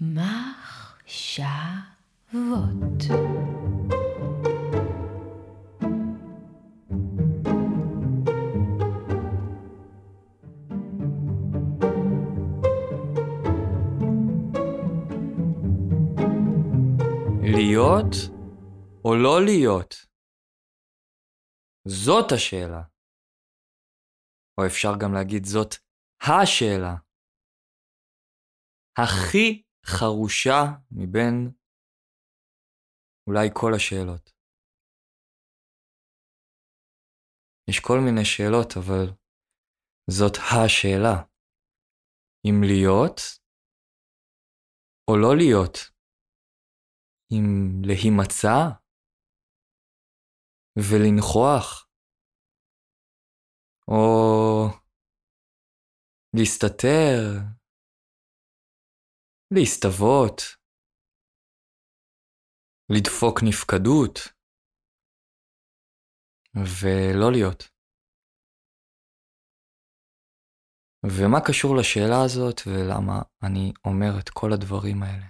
מחשבות. להיות או לא להיות? זאת השאלה. או אפשר גם להגיד זאת השאלה. הכי חרושה מבין אולי כל השאלות. יש כל מיני שאלות, אבל זאת השאלה. אם להיות או לא להיות. אם להימצא ולנכוח, או להסתתר, להסתוות, לדפוק נפקדות, ולא להיות. ומה קשור לשאלה הזאת ולמה אני אומר את כל הדברים האלה?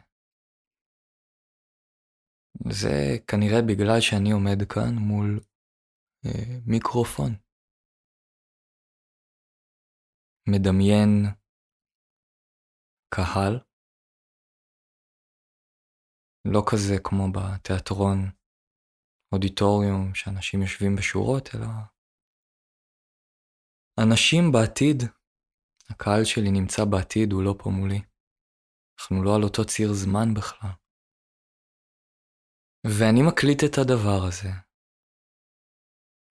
זה כנראה בגלל שאני עומד כאן מול אה, מיקרופון. מדמיין קהל, לא כזה כמו בתיאטרון אודיטוריום שאנשים יושבים בשורות, אלא אנשים בעתיד, הקהל שלי נמצא בעתיד, הוא לא פה מולי. אנחנו לא על אותו ציר זמן בכלל. ואני מקליט את הדבר הזה.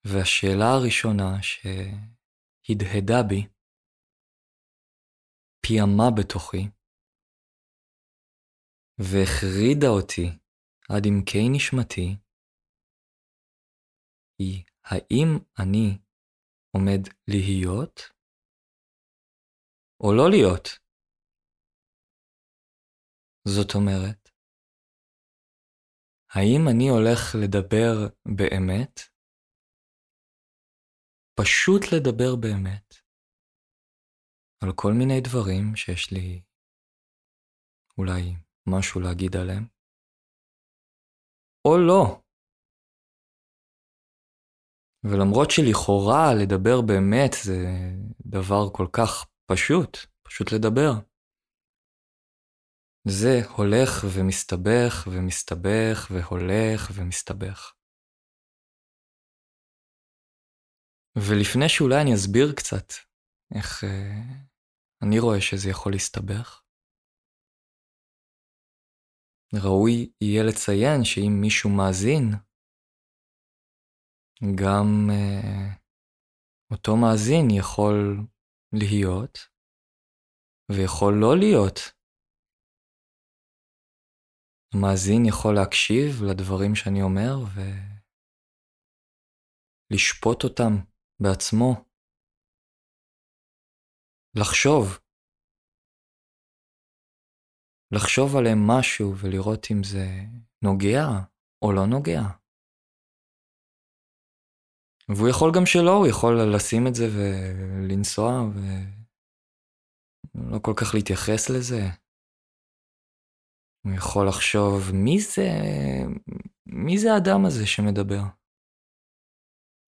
והשאלה הראשונה שהדהדה בי, פיעמה בתוכי, והחרידה אותי עד עמקי נשמתי, היא האם אני עומד להיות או לא להיות? זאת אומרת, האם אני הולך לדבר באמת? פשוט לדבר באמת על כל מיני דברים שיש לי אולי משהו להגיד עליהם, או לא. ולמרות שלכאורה לדבר באמת זה דבר כל כך פשוט, פשוט לדבר. זה הולך ומסתבך ומסתבך והולך ומסתבך. ולפני שאולי אני אסביר קצת איך אה, אני רואה שזה יכול להסתבך, ראוי יהיה לציין שאם מישהו מאזין, גם אה, אותו מאזין יכול להיות ויכול לא להיות המאזין יכול להקשיב לדברים שאני אומר ולשפוט אותם בעצמו. לחשוב. לחשוב עליהם משהו ולראות אם זה נוגע או לא נוגע. והוא יכול גם שלא, הוא יכול לשים את זה ולנסוע ולא כל כך להתייחס לזה. הוא יכול לחשוב, מי זה, מי זה האדם הזה שמדבר?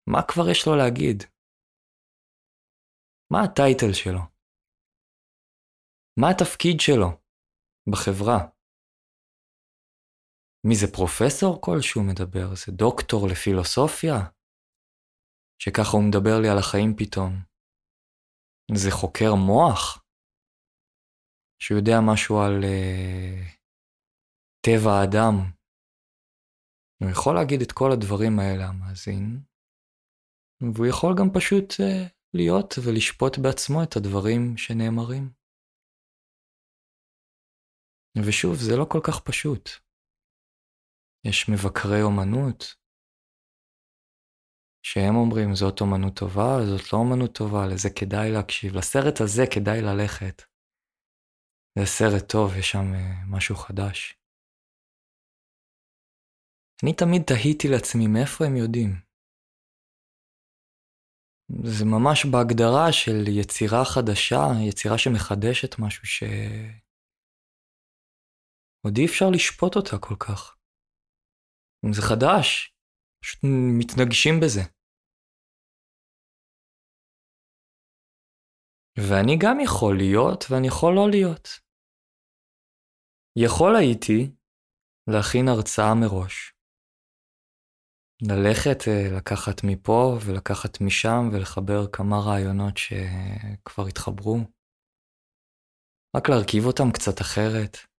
מה כבר יש לו להגיד? מה הטייטל שלו? מה התפקיד שלו בחברה? מי זה פרופסור כלשהו מדבר? זה דוקטור לפילוסופיה? שככה הוא מדבר לי על החיים פתאום. זה חוקר מוח? שהוא יודע משהו על... Uh, טבע האדם. הוא יכול להגיד את כל הדברים האלה, המאזין, והוא יכול גם פשוט uh, להיות ולשפוט בעצמו את הדברים שנאמרים. ושוב, זה לא כל כך פשוט. יש מבקרי אומנות, שהם אומרים, זאת אומנות טובה, זאת לא אומנות טובה, לזה כדאי להקשיב, לסרט הזה כדאי ללכת. זה סרט טוב, יש שם uh, משהו חדש. אני תמיד תהיתי לעצמי מאיפה הם יודעים. זה ממש בהגדרה של יצירה חדשה, יצירה שמחדשת משהו ש... עוד אי אפשר לשפוט אותה כל כך. זה חדש, פשוט מתנגשים בזה. ואני גם יכול להיות ואני יכול לא להיות. יכול הייתי להכין הרצאה מראש. ללכת, אה, לקחת מפה ולקחת משם ולחבר כמה רעיונות שכבר התחברו. רק להרכיב אותם קצת אחרת.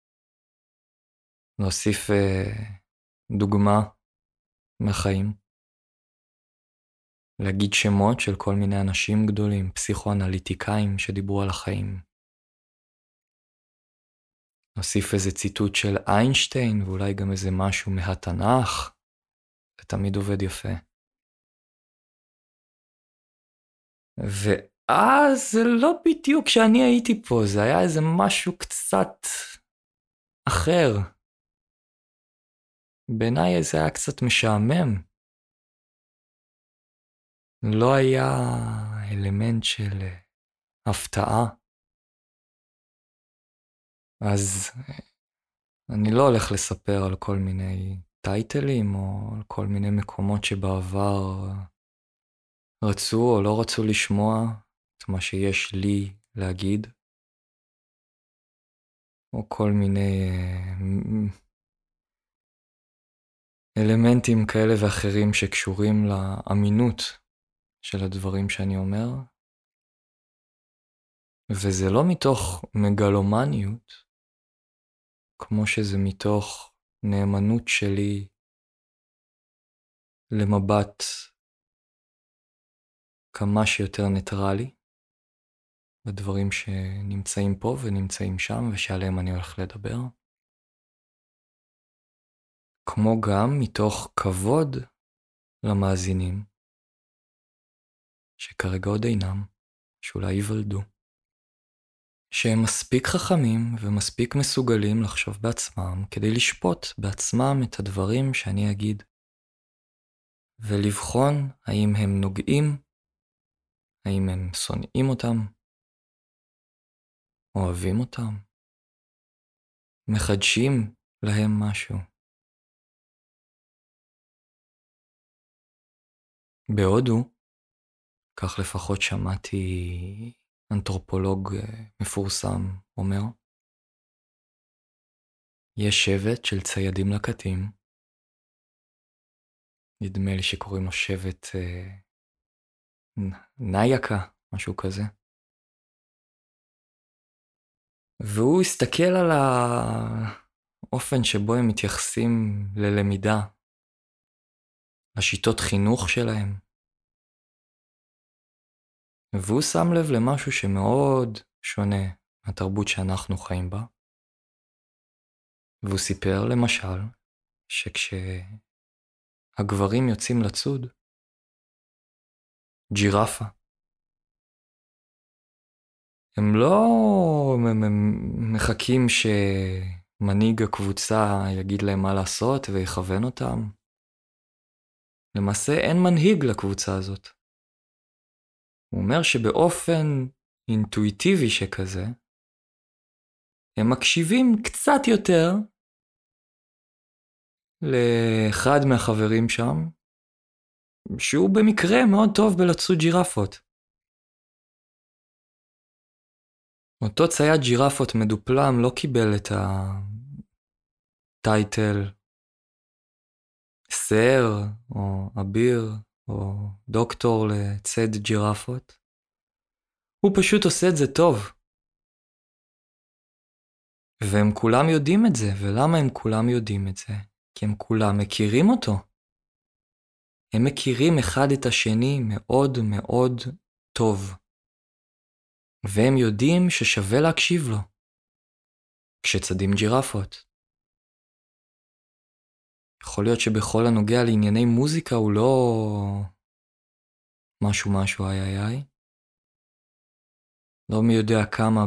להוסיף אה, דוגמה מהחיים. להגיד שמות של כל מיני אנשים גדולים, פסיכואנליטיקאים שדיברו על החיים. נוסיף איזה ציטוט של איינשטיין ואולי גם איזה משהו מהתנ"ך, זה תמיד עובד יפה. ואז זה לא בדיוק כשאני הייתי פה, זה היה איזה משהו קצת אחר. בעיניי זה היה קצת משעמם. לא היה אלמנט של אה, הפתעה. אז אה, אני לא הולך לספר על כל מיני טייטלים או על כל מיני מקומות שבעבר רצו או לא רצו לשמוע את מה שיש לי להגיד, או כל מיני אה, אלמנטים כאלה ואחרים שקשורים לאמינות של הדברים שאני אומר, וזה לא מתוך מגלומניות, כמו שזה מתוך נאמנות שלי למבט כמה שיותר ניטרלי בדברים שנמצאים פה ונמצאים שם ושעליהם אני הולך לדבר. כמו גם מתוך כבוד למאזינים, שכרגע עוד אינם, שאולי ייוולדו, שהם מספיק חכמים ומספיק מסוגלים לחשוב בעצמם כדי לשפוט בעצמם את הדברים שאני אגיד, ולבחון האם הם נוגעים, האם הם שונאים אותם, אוהבים אותם, מחדשים להם משהו. בהודו, כך לפחות שמעתי אנתרופולוג אה, מפורסם אומר. יש שבט של ציידים לקטים, נדמה לי שקוראים לו שבט אה, נייקה, משהו כזה. והוא הסתכל על האופן שבו הם מתייחסים ללמידה, לשיטות חינוך שלהם, והוא שם לב למשהו שמאוד שונה מהתרבות שאנחנו חיים בה. והוא סיפר למשל שכשהגברים יוצאים לצוד, ג'ירפה, הם לא מחכים שמנהיג הקבוצה יגיד להם מה לעשות ויכוון אותם. למעשה אין מנהיג לקבוצה הזאת. הוא אומר שבאופן אינטואיטיבי שכזה, הם מקשיבים קצת יותר לאחד מהחברים שם, שהוא במקרה מאוד טוב בלצוד ג'ירפות. אותו צייד ג'ירפות מדופלם לא קיבל את הטייטל סר או אביר או דוקטור לצד ג'ירפות. הוא פשוט עושה את זה טוב. והם כולם יודעים את זה, ולמה הם כולם יודעים את זה? כי הם כולם מכירים אותו. הם מכירים אחד את השני מאוד מאוד טוב. והם יודעים ששווה להקשיב לו. כשצדים ג'ירפות. יכול להיות שבכל הנוגע לענייני מוזיקה הוא לא משהו משהו איי איי איי. לא מי יודע כמה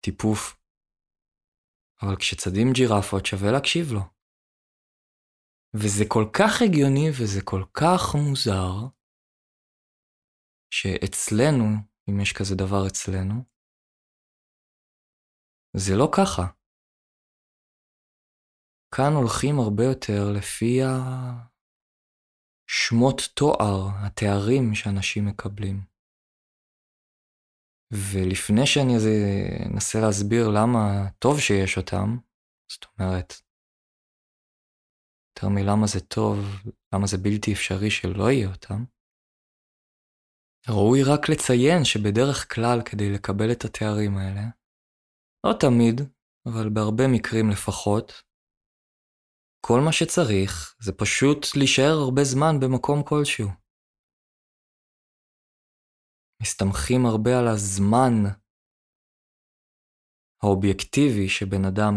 בטיפוף. אבל כשצדים ג'ירפות שווה להקשיב לו. וזה כל כך הגיוני וזה כל כך מוזר, שאצלנו, אם יש כזה דבר אצלנו, זה לא ככה. כאן הולכים הרבה יותר לפי השמות תואר, התארים שאנשים מקבלים. ולפני שאני אנסה להסביר למה טוב שיש אותם, זאת אומרת, יותר מלמה זה טוב, למה זה בלתי אפשרי שלא יהיה אותם, ראוי רק לציין שבדרך כלל כדי לקבל את התארים האלה, לא תמיד, אבל בהרבה מקרים לפחות, כל מה שצריך זה פשוט להישאר הרבה זמן במקום כלשהו. מסתמכים הרבה על הזמן האובייקטיבי שבן אדם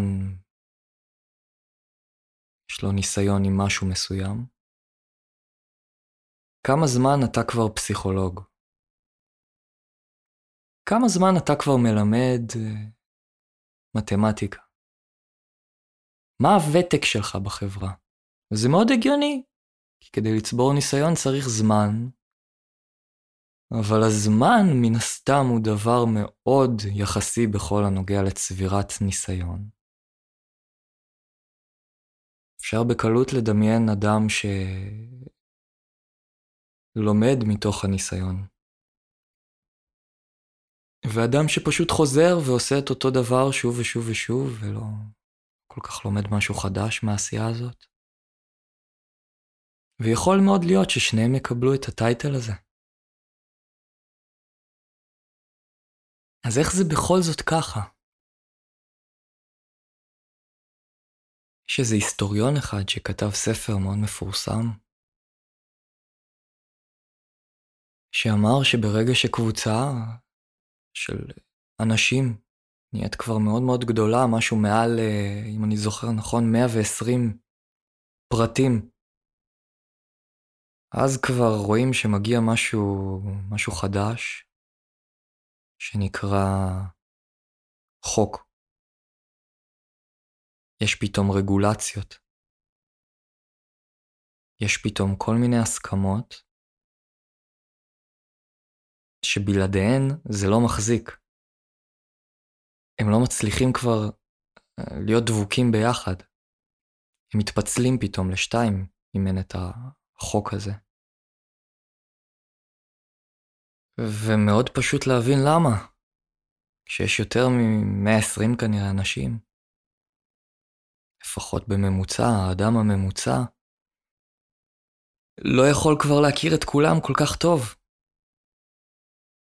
יש לו ניסיון עם משהו מסוים. כמה זמן אתה כבר פסיכולוג? כמה זמן אתה כבר מלמד אה, מתמטיקה? מה הוותק שלך בחברה? וזה מאוד הגיוני, כי כדי לצבור ניסיון צריך זמן, אבל הזמן מן הסתם הוא דבר מאוד יחסי בכל הנוגע לצבירת ניסיון. אפשר בקלות לדמיין אדם שלומד מתוך הניסיון. ואדם שפשוט חוזר ועושה את אותו דבר שוב ושוב ושוב, ולא כל כך לומד משהו חדש מהעשייה הזאת. ויכול מאוד להיות ששניהם יקבלו את הטייטל הזה. אז איך זה בכל זאת ככה? יש איזה היסטוריון אחד שכתב ספר מאוד מפורסם, שאמר שברגע שקבוצה של אנשים נהיית כבר מאוד מאוד גדולה, משהו מעל, אה, אם אני זוכר נכון, 120 פרטים, אז כבר רואים שמגיע משהו, משהו חדש, שנקרא חוק. יש פתאום רגולציות. יש פתאום כל מיני הסכמות שבלעדיהן זה לא מחזיק. הם לא מצליחים כבר אה, להיות דבוקים ביחד. הם מתפצלים פתאום לשתיים, אם אין את החוק הזה. ומאוד פשוט להבין למה. כשיש יותר מ-120 כנראה אנשים, לפחות בממוצע, האדם הממוצע, לא יכול כבר להכיר את כולם כל כך טוב.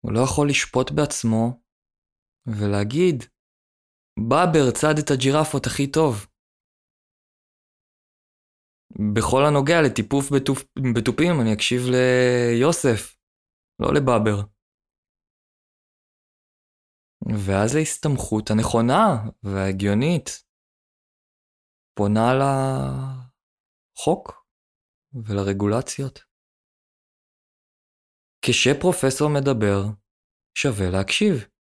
הוא לא יכול לשפוט בעצמו ולהגיד, באבר צד את הג'ירפות הכי טוב. בכל הנוגע לטיפוף בתופ... בתופים, אני אקשיב ליוסף, לא לבאבר. ואז ההסתמכות הנכונה וההגיונית פונה לחוק ולרגולציות. כשפרופסור מדבר, שווה להקשיב.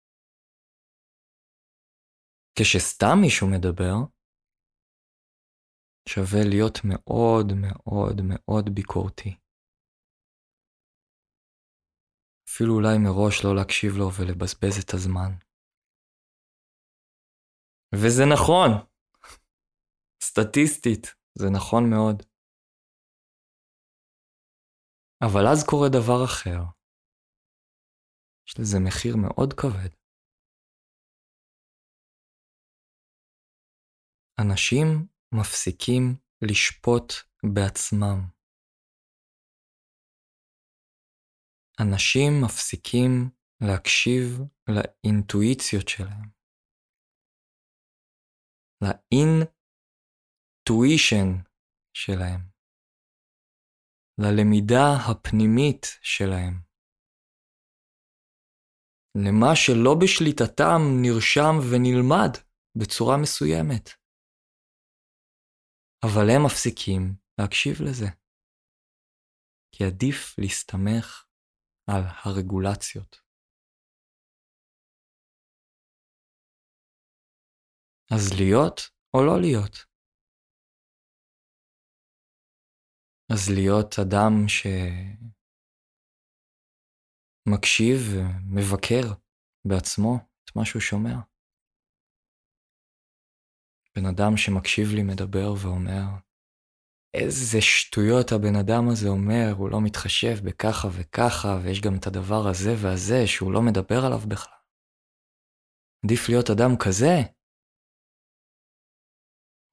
כשסתם מישהו מדבר, שווה להיות מאוד מאוד מאוד ביקורתי. אפילו אולי מראש לא להקשיב לו ולבזבז את הזמן. וזה נכון. סטטיסטית, זה נכון מאוד. אבל אז קורה דבר אחר. יש לזה מחיר מאוד כבד. אנשים מפסיקים לשפוט בעצמם. אנשים מפסיקים להקשיב לאינטואיציות שלהם. לאינטואישן שלהם, ללמידה הפנימית שלהם, למה שלא בשליטתם נרשם ונלמד בצורה מסוימת. אבל הם מפסיקים להקשיב לזה, כי עדיף להסתמך על הרגולציות. אז להיות או לא להיות? אז להיות אדם שמקשיב ומבקר בעצמו את מה שהוא שומע. בן אדם שמקשיב לי מדבר ואומר, איזה שטויות הבן אדם הזה אומר, הוא לא מתחשב בככה וככה, ויש גם את הדבר הזה והזה שהוא לא מדבר עליו בכלל. עדיף להיות אדם כזה,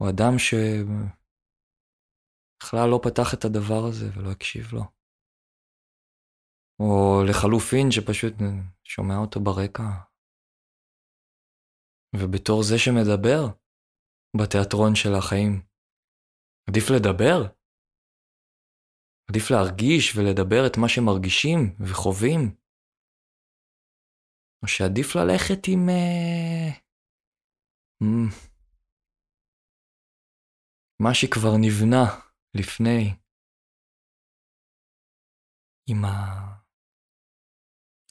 או אדם שבכלל לא פתח את הדבר הזה ולא הקשיב לו. או לחלופין שפשוט שומע אותו ברקע. ובתור זה שמדבר בתיאטרון של החיים, עדיף לדבר? עדיף להרגיש ולדבר את מה שמרגישים וחווים? או שעדיף ללכת עם... אה, מה שכבר נבנה לפני, עם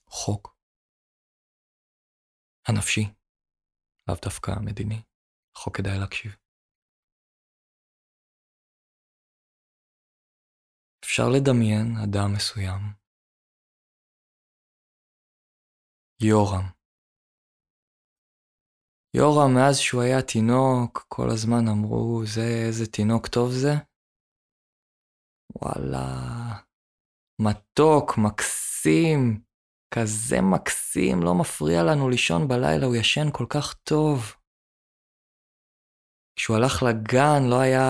החוק הנפשי, לאו דווקא המדיני, החוק כדאי להקשיב. אפשר לדמיין אדם מסוים. יורם. יורם, מאז שהוא היה תינוק, כל הזמן אמרו, זה, איזה תינוק טוב זה. וואלה, מתוק, מקסים, כזה מקסים, לא מפריע לנו לישון בלילה, הוא ישן כל כך טוב. כשהוא הלך לגן לא היה,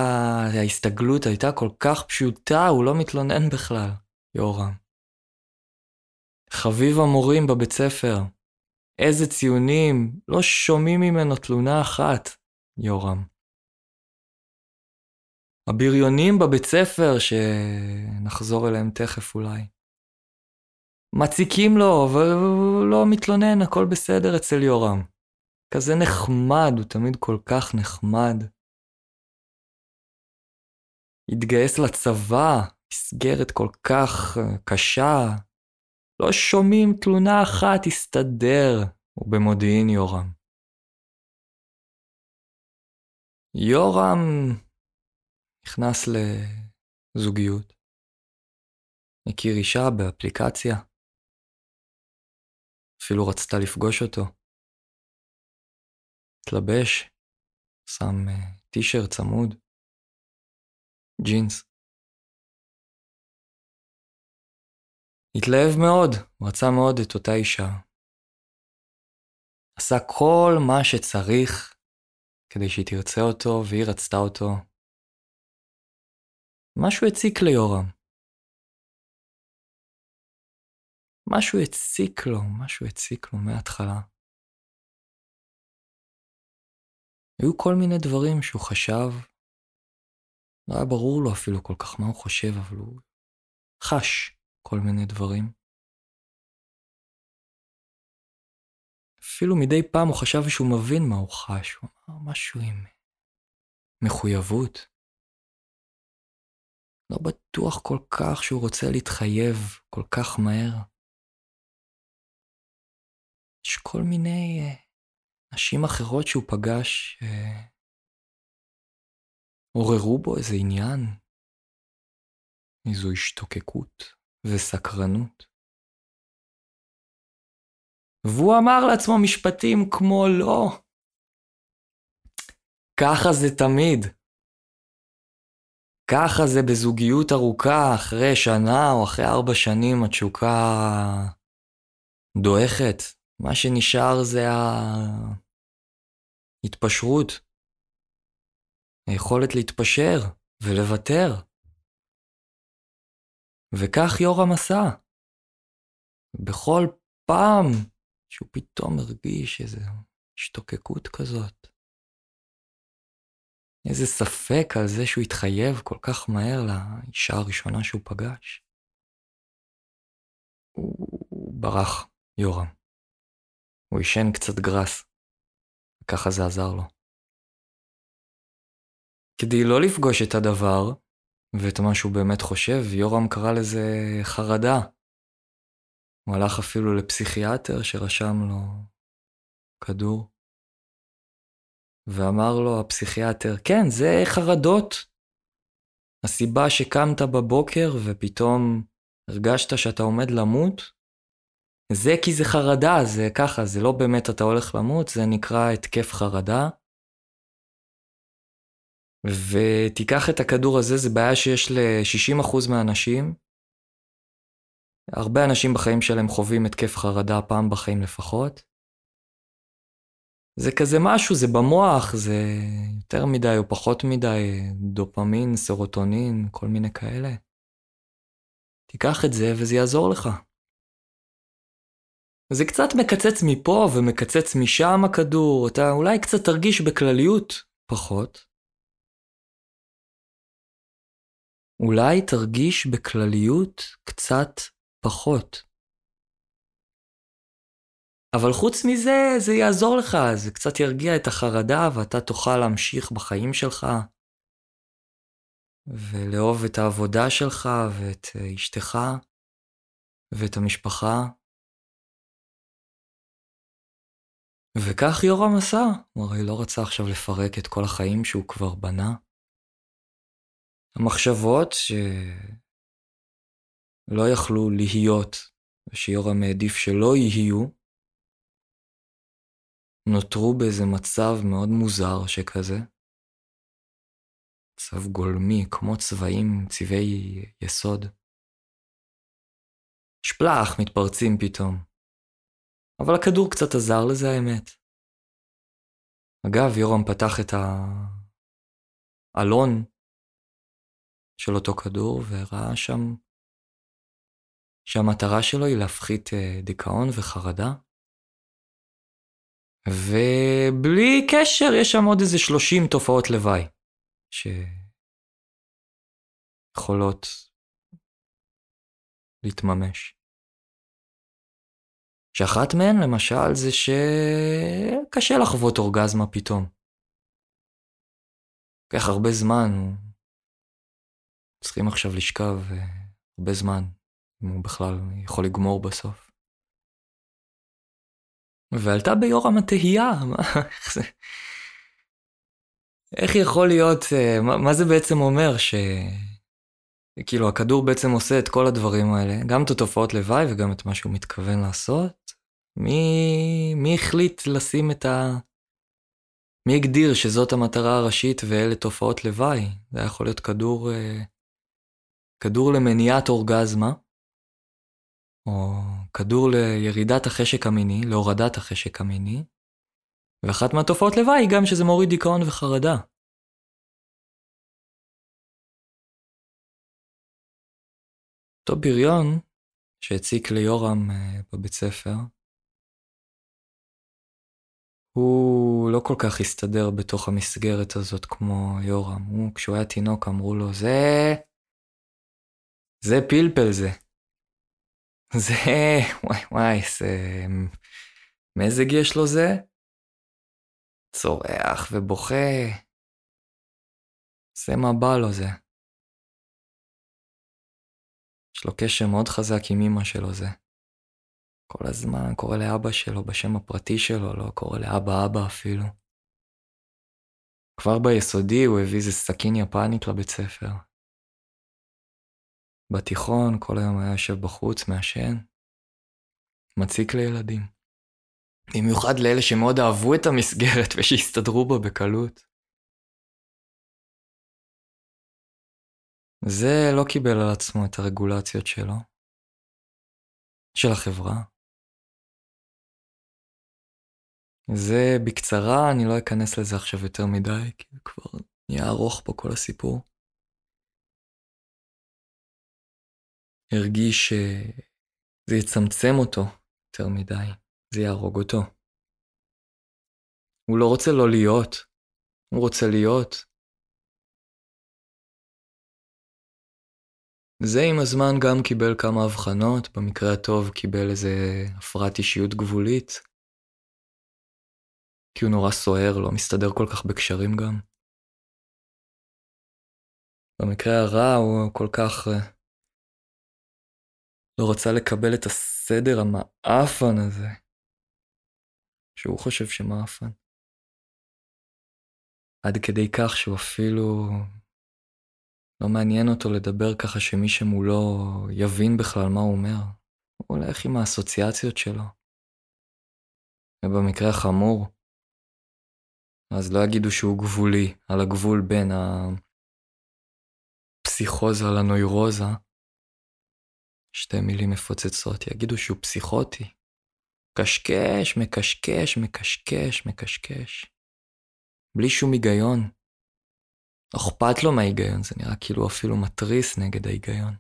ההסתגלות הייתה כל כך פשוטה, הוא לא מתלונן בכלל, יורם. חביב המורים בבית ספר, איזה ציונים, לא שומעים ממנו תלונה אחת, יורם. הבריונים בבית ספר, שנחזור אליהם תכף אולי. מציקים לו, אבל הוא לא מתלונן, הכל בסדר אצל יורם. כזה נחמד, הוא תמיד כל כך נחמד. התגייס לצבא, מסגרת כל כך אה, קשה. לא שומעים תלונה אחת, הסתדר, הוא במודיעין יורם. יורם נכנס לזוגיות. הכיר אישה באפליקציה. אפילו רצתה לפגוש אותו. התלבש, שם טישרט צמוד, ג'ינס. התלהב מאוד, רצה מאוד את אותה אישה. עשה כל מה שצריך כדי שהיא תרצה אותו והיא רצתה אותו. משהו הציק ליורם. משהו הציק לו, משהו הציק לו מההתחלה. היו כל מיני דברים שהוא חשב, לא היה ברור לו אפילו כל כך מה הוא חושב, אבל הוא חש כל מיני דברים. אפילו מדי פעם הוא חשב שהוא מבין מה הוא חש, הוא אמר משהו עם מחויבות. לא בטוח כל כך שהוא רוצה להתחייב כל כך מהר. יש כל מיני uh, נשים אחרות שהוא פגש אה, עוררו בו איזה עניין, איזו השתוקקות וסקרנות. והוא אמר לעצמו משפטים כמו לא. ככה זה תמיד. ככה זה בזוגיות ארוכה, אחרי שנה או אחרי ארבע שנים התשוקה דועכת, מה שנשאר זה ההתפשרות, היכולת להתפשר ולוותר. וכך יורם עשה. בכל פעם שהוא פתאום הרגיש איזו השתוקקות כזאת, איזה ספק על זה שהוא התחייב כל כך מהר לאישה הראשונה שהוא פגש. הוא ברח, יורם. הוא עישן קצת גראס, וככה זה עזר לו. כדי לא לפגוש את הדבר, ואת מה שהוא באמת חושב, יורם קרא לזה חרדה. הוא הלך אפילו לפסיכיאטר שרשם לו כדור, ואמר לו הפסיכיאטר, כן, זה חרדות. הסיבה שקמת בבוקר ופתאום הרגשת שאתה עומד למות, זה כי זה חרדה, זה ככה, זה לא באמת אתה הולך למות, זה נקרא התקף חרדה. ותיקח את הכדור הזה, זה בעיה שיש ל-60% מהאנשים. הרבה אנשים בחיים שלהם חווים התקף חרדה פעם בחיים לפחות. זה כזה משהו, זה במוח, זה יותר מדי או פחות מדי, דופמין, סרוטונין, כל מיני כאלה. תיקח את זה וזה יעזור לך. זה קצת מקצץ מפה ומקצץ משם הכדור, אתה אולי קצת תרגיש בכלליות פחות. אולי תרגיש בכלליות קצת פחות. אבל חוץ מזה, זה יעזור לך, זה קצת ירגיע את החרדה ואתה תוכל להמשיך בחיים שלך, ולאהוב את העבודה שלך ואת אה, אשתך ואת המשפחה. וכך יורם עשה, הוא הרי לא רצה עכשיו לפרק את כל החיים שהוא כבר בנה. המחשבות שלא יכלו להיות, ושיורם העדיף שלא יהיו, נותרו באיזה מצב מאוד מוזר שכזה. מצב גולמי, כמו צבעים, צבעי יסוד. שפלח מתפרצים פתאום. אבל הכדור קצת עזר לזה האמת. אגב, יורם פתח את האלון של אותו כדור וראה שם שהמטרה שלו היא להפחית אה, דיכאון וחרדה. ובלי קשר יש שם עוד איזה 30 תופעות לוואי שיכולות להתממש. שאחת מהן למשל זה שקשה לחוות אורגזמה פתאום. לוקח הרבה זמן, צריכים עכשיו לשכב אה, הרבה זמן, אם הוא בכלל יכול לגמור בסוף. ועלתה ביורם התהייה, מה, איך זה... איך יכול להיות, אה, מה, מה זה בעצם אומר ש... כאילו הכדור בעצם עושה את כל הדברים האלה, גם את התופעות לוואי וגם את מה שהוא מתכוון לעשות. מי, מי החליט לשים את ה... מי הגדיר שזאת המטרה הראשית ואלה תופעות לוואי? זה יכול להיות כדור, אה, כדור למניעת אורגזמה, או כדור לירידת החשק המיני, להורדת החשק המיני, ואחת מהתופעות לוואי היא גם שזה מוריד דיכאון וחרדה. אותו בריון שהציק ליורם אה, בבית ספר, הוא לא כל כך הסתדר בתוך המסגרת הזאת כמו יורם. הוא, כשהוא היה תינוק, אמרו לו, זה... זה פלפל זה. זה, וואי וואי, איזה מזג יש לו זה. צורח ובוכה. זה מה בא לו זה. יש לו קשר מאוד חזק עם אמא שלו זה. כל הזמן קורא לאבא שלו בשם הפרטי שלו, לא קורא לאבא אבא אפילו. כבר ביסודי הוא הביא איזה סכין יפנית לבית ספר. בתיכון כל היום היה יושב בחוץ, מעשן, מציק לילדים. במיוחד לאלה שמאוד אהבו את המסגרת ושהסתדרו בה בקלות. זה לא קיבל על עצמו את הרגולציות שלו, של החברה. זה בקצרה, אני לא אכנס לזה עכשיו יותר מדי, כי כבר נהיה ארוך פה כל הסיפור. הרגיש שזה יצמצם אותו יותר מדי, זה יהרוג אותו. הוא לא רוצה לא להיות, הוא רוצה להיות. זה עם הזמן גם קיבל כמה אבחנות, במקרה הטוב קיבל איזה הפרעת אישיות גבולית, כי הוא נורא סוער, לא מסתדר כל כך בקשרים גם. במקרה הרע הוא כל כך אה, לא רצה לקבל את הסדר המאפן הזה, שהוא חושב שמאפן. עד כדי כך שהוא אפילו לא מעניין אותו לדבר ככה שמי שמולו יבין בכלל מה הוא אומר. הוא הולך עם האסוציאציות שלו. ובמקרה החמור, אז לא יגידו שהוא גבולי, על הגבול בין הפסיכוזה לנוירוזה. שתי מילים מפוצצות, יגידו שהוא פסיכוטי. קשקש, מקשקש, מקשקש, מקשקש. בלי שום היגיון. אכפת לו מההיגיון, זה נראה כאילו אפילו מתריס נגד ההיגיון.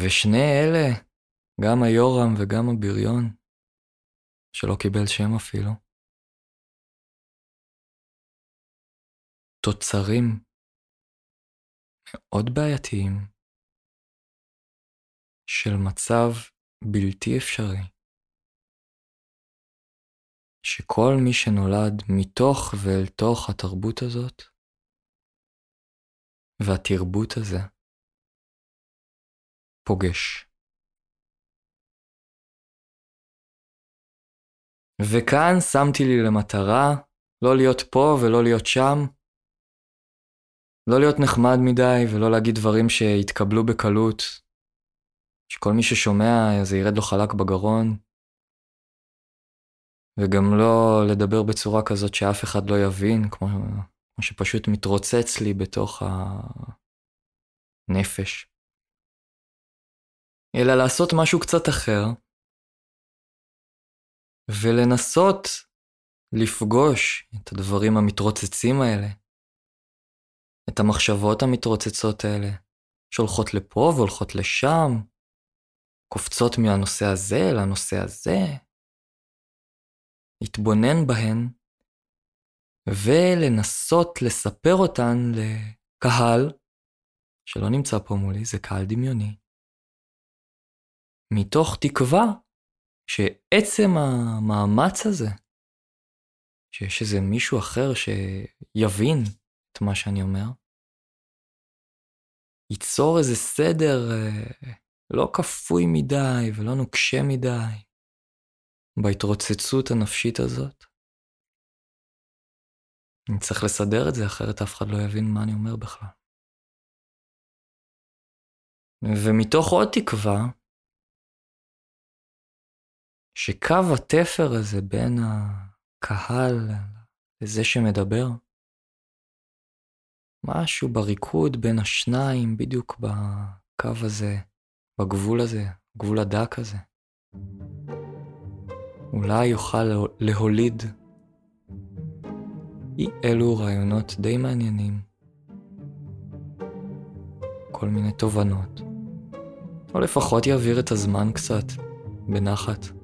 ושני אלה, גם היורם וגם הבריון, שלא קיבל שם אפילו, תוצרים מאוד בעייתיים של מצב בלתי אפשרי, שכל מי שנולד מתוך ואל תוך התרבות הזאת, והתרבות הזה, פוגש. וכאן שמתי לי למטרה לא להיות פה ולא להיות שם, לא להיות נחמד מדי ולא להגיד דברים שיתקבלו בקלות, שכל מי ששומע זה ירד לו חלק בגרון, וגם לא לדבר בצורה כזאת שאף אחד לא יבין, כמו, כמו שפשוט מתרוצץ לי בתוך הנפש. אלא לעשות משהו קצת אחר, ולנסות לפגוש את הדברים המתרוצצים האלה, את המחשבות המתרוצצות האלה, שהולכות לפה והולכות לשם, קופצות מהנושא הזה לנושא הזה, להתבונן בהן, ולנסות לספר אותן לקהל, שלא נמצא פה מולי, זה קהל דמיוני, מתוך תקווה שעצם המאמץ הזה, שיש איזה מישהו אחר שיבין את מה שאני אומר, ייצור איזה סדר אה, לא כפוי מדי ולא נוקשה מדי בהתרוצצות הנפשית הזאת. אני צריך לסדר את זה, אחרת אף אחד לא יבין מה אני אומר בכלל. ומתוך עוד תקווה, שקו התפר הזה בין הקהל לזה שמדבר, משהו בריקוד בין השניים, בדיוק בקו הזה, בגבול הזה, גבול הדק הזה. אולי יוכל להוליד. אי אלו רעיונות די מעניינים, כל מיני תובנות, או לפחות יעביר את הזמן קצת, בנחת.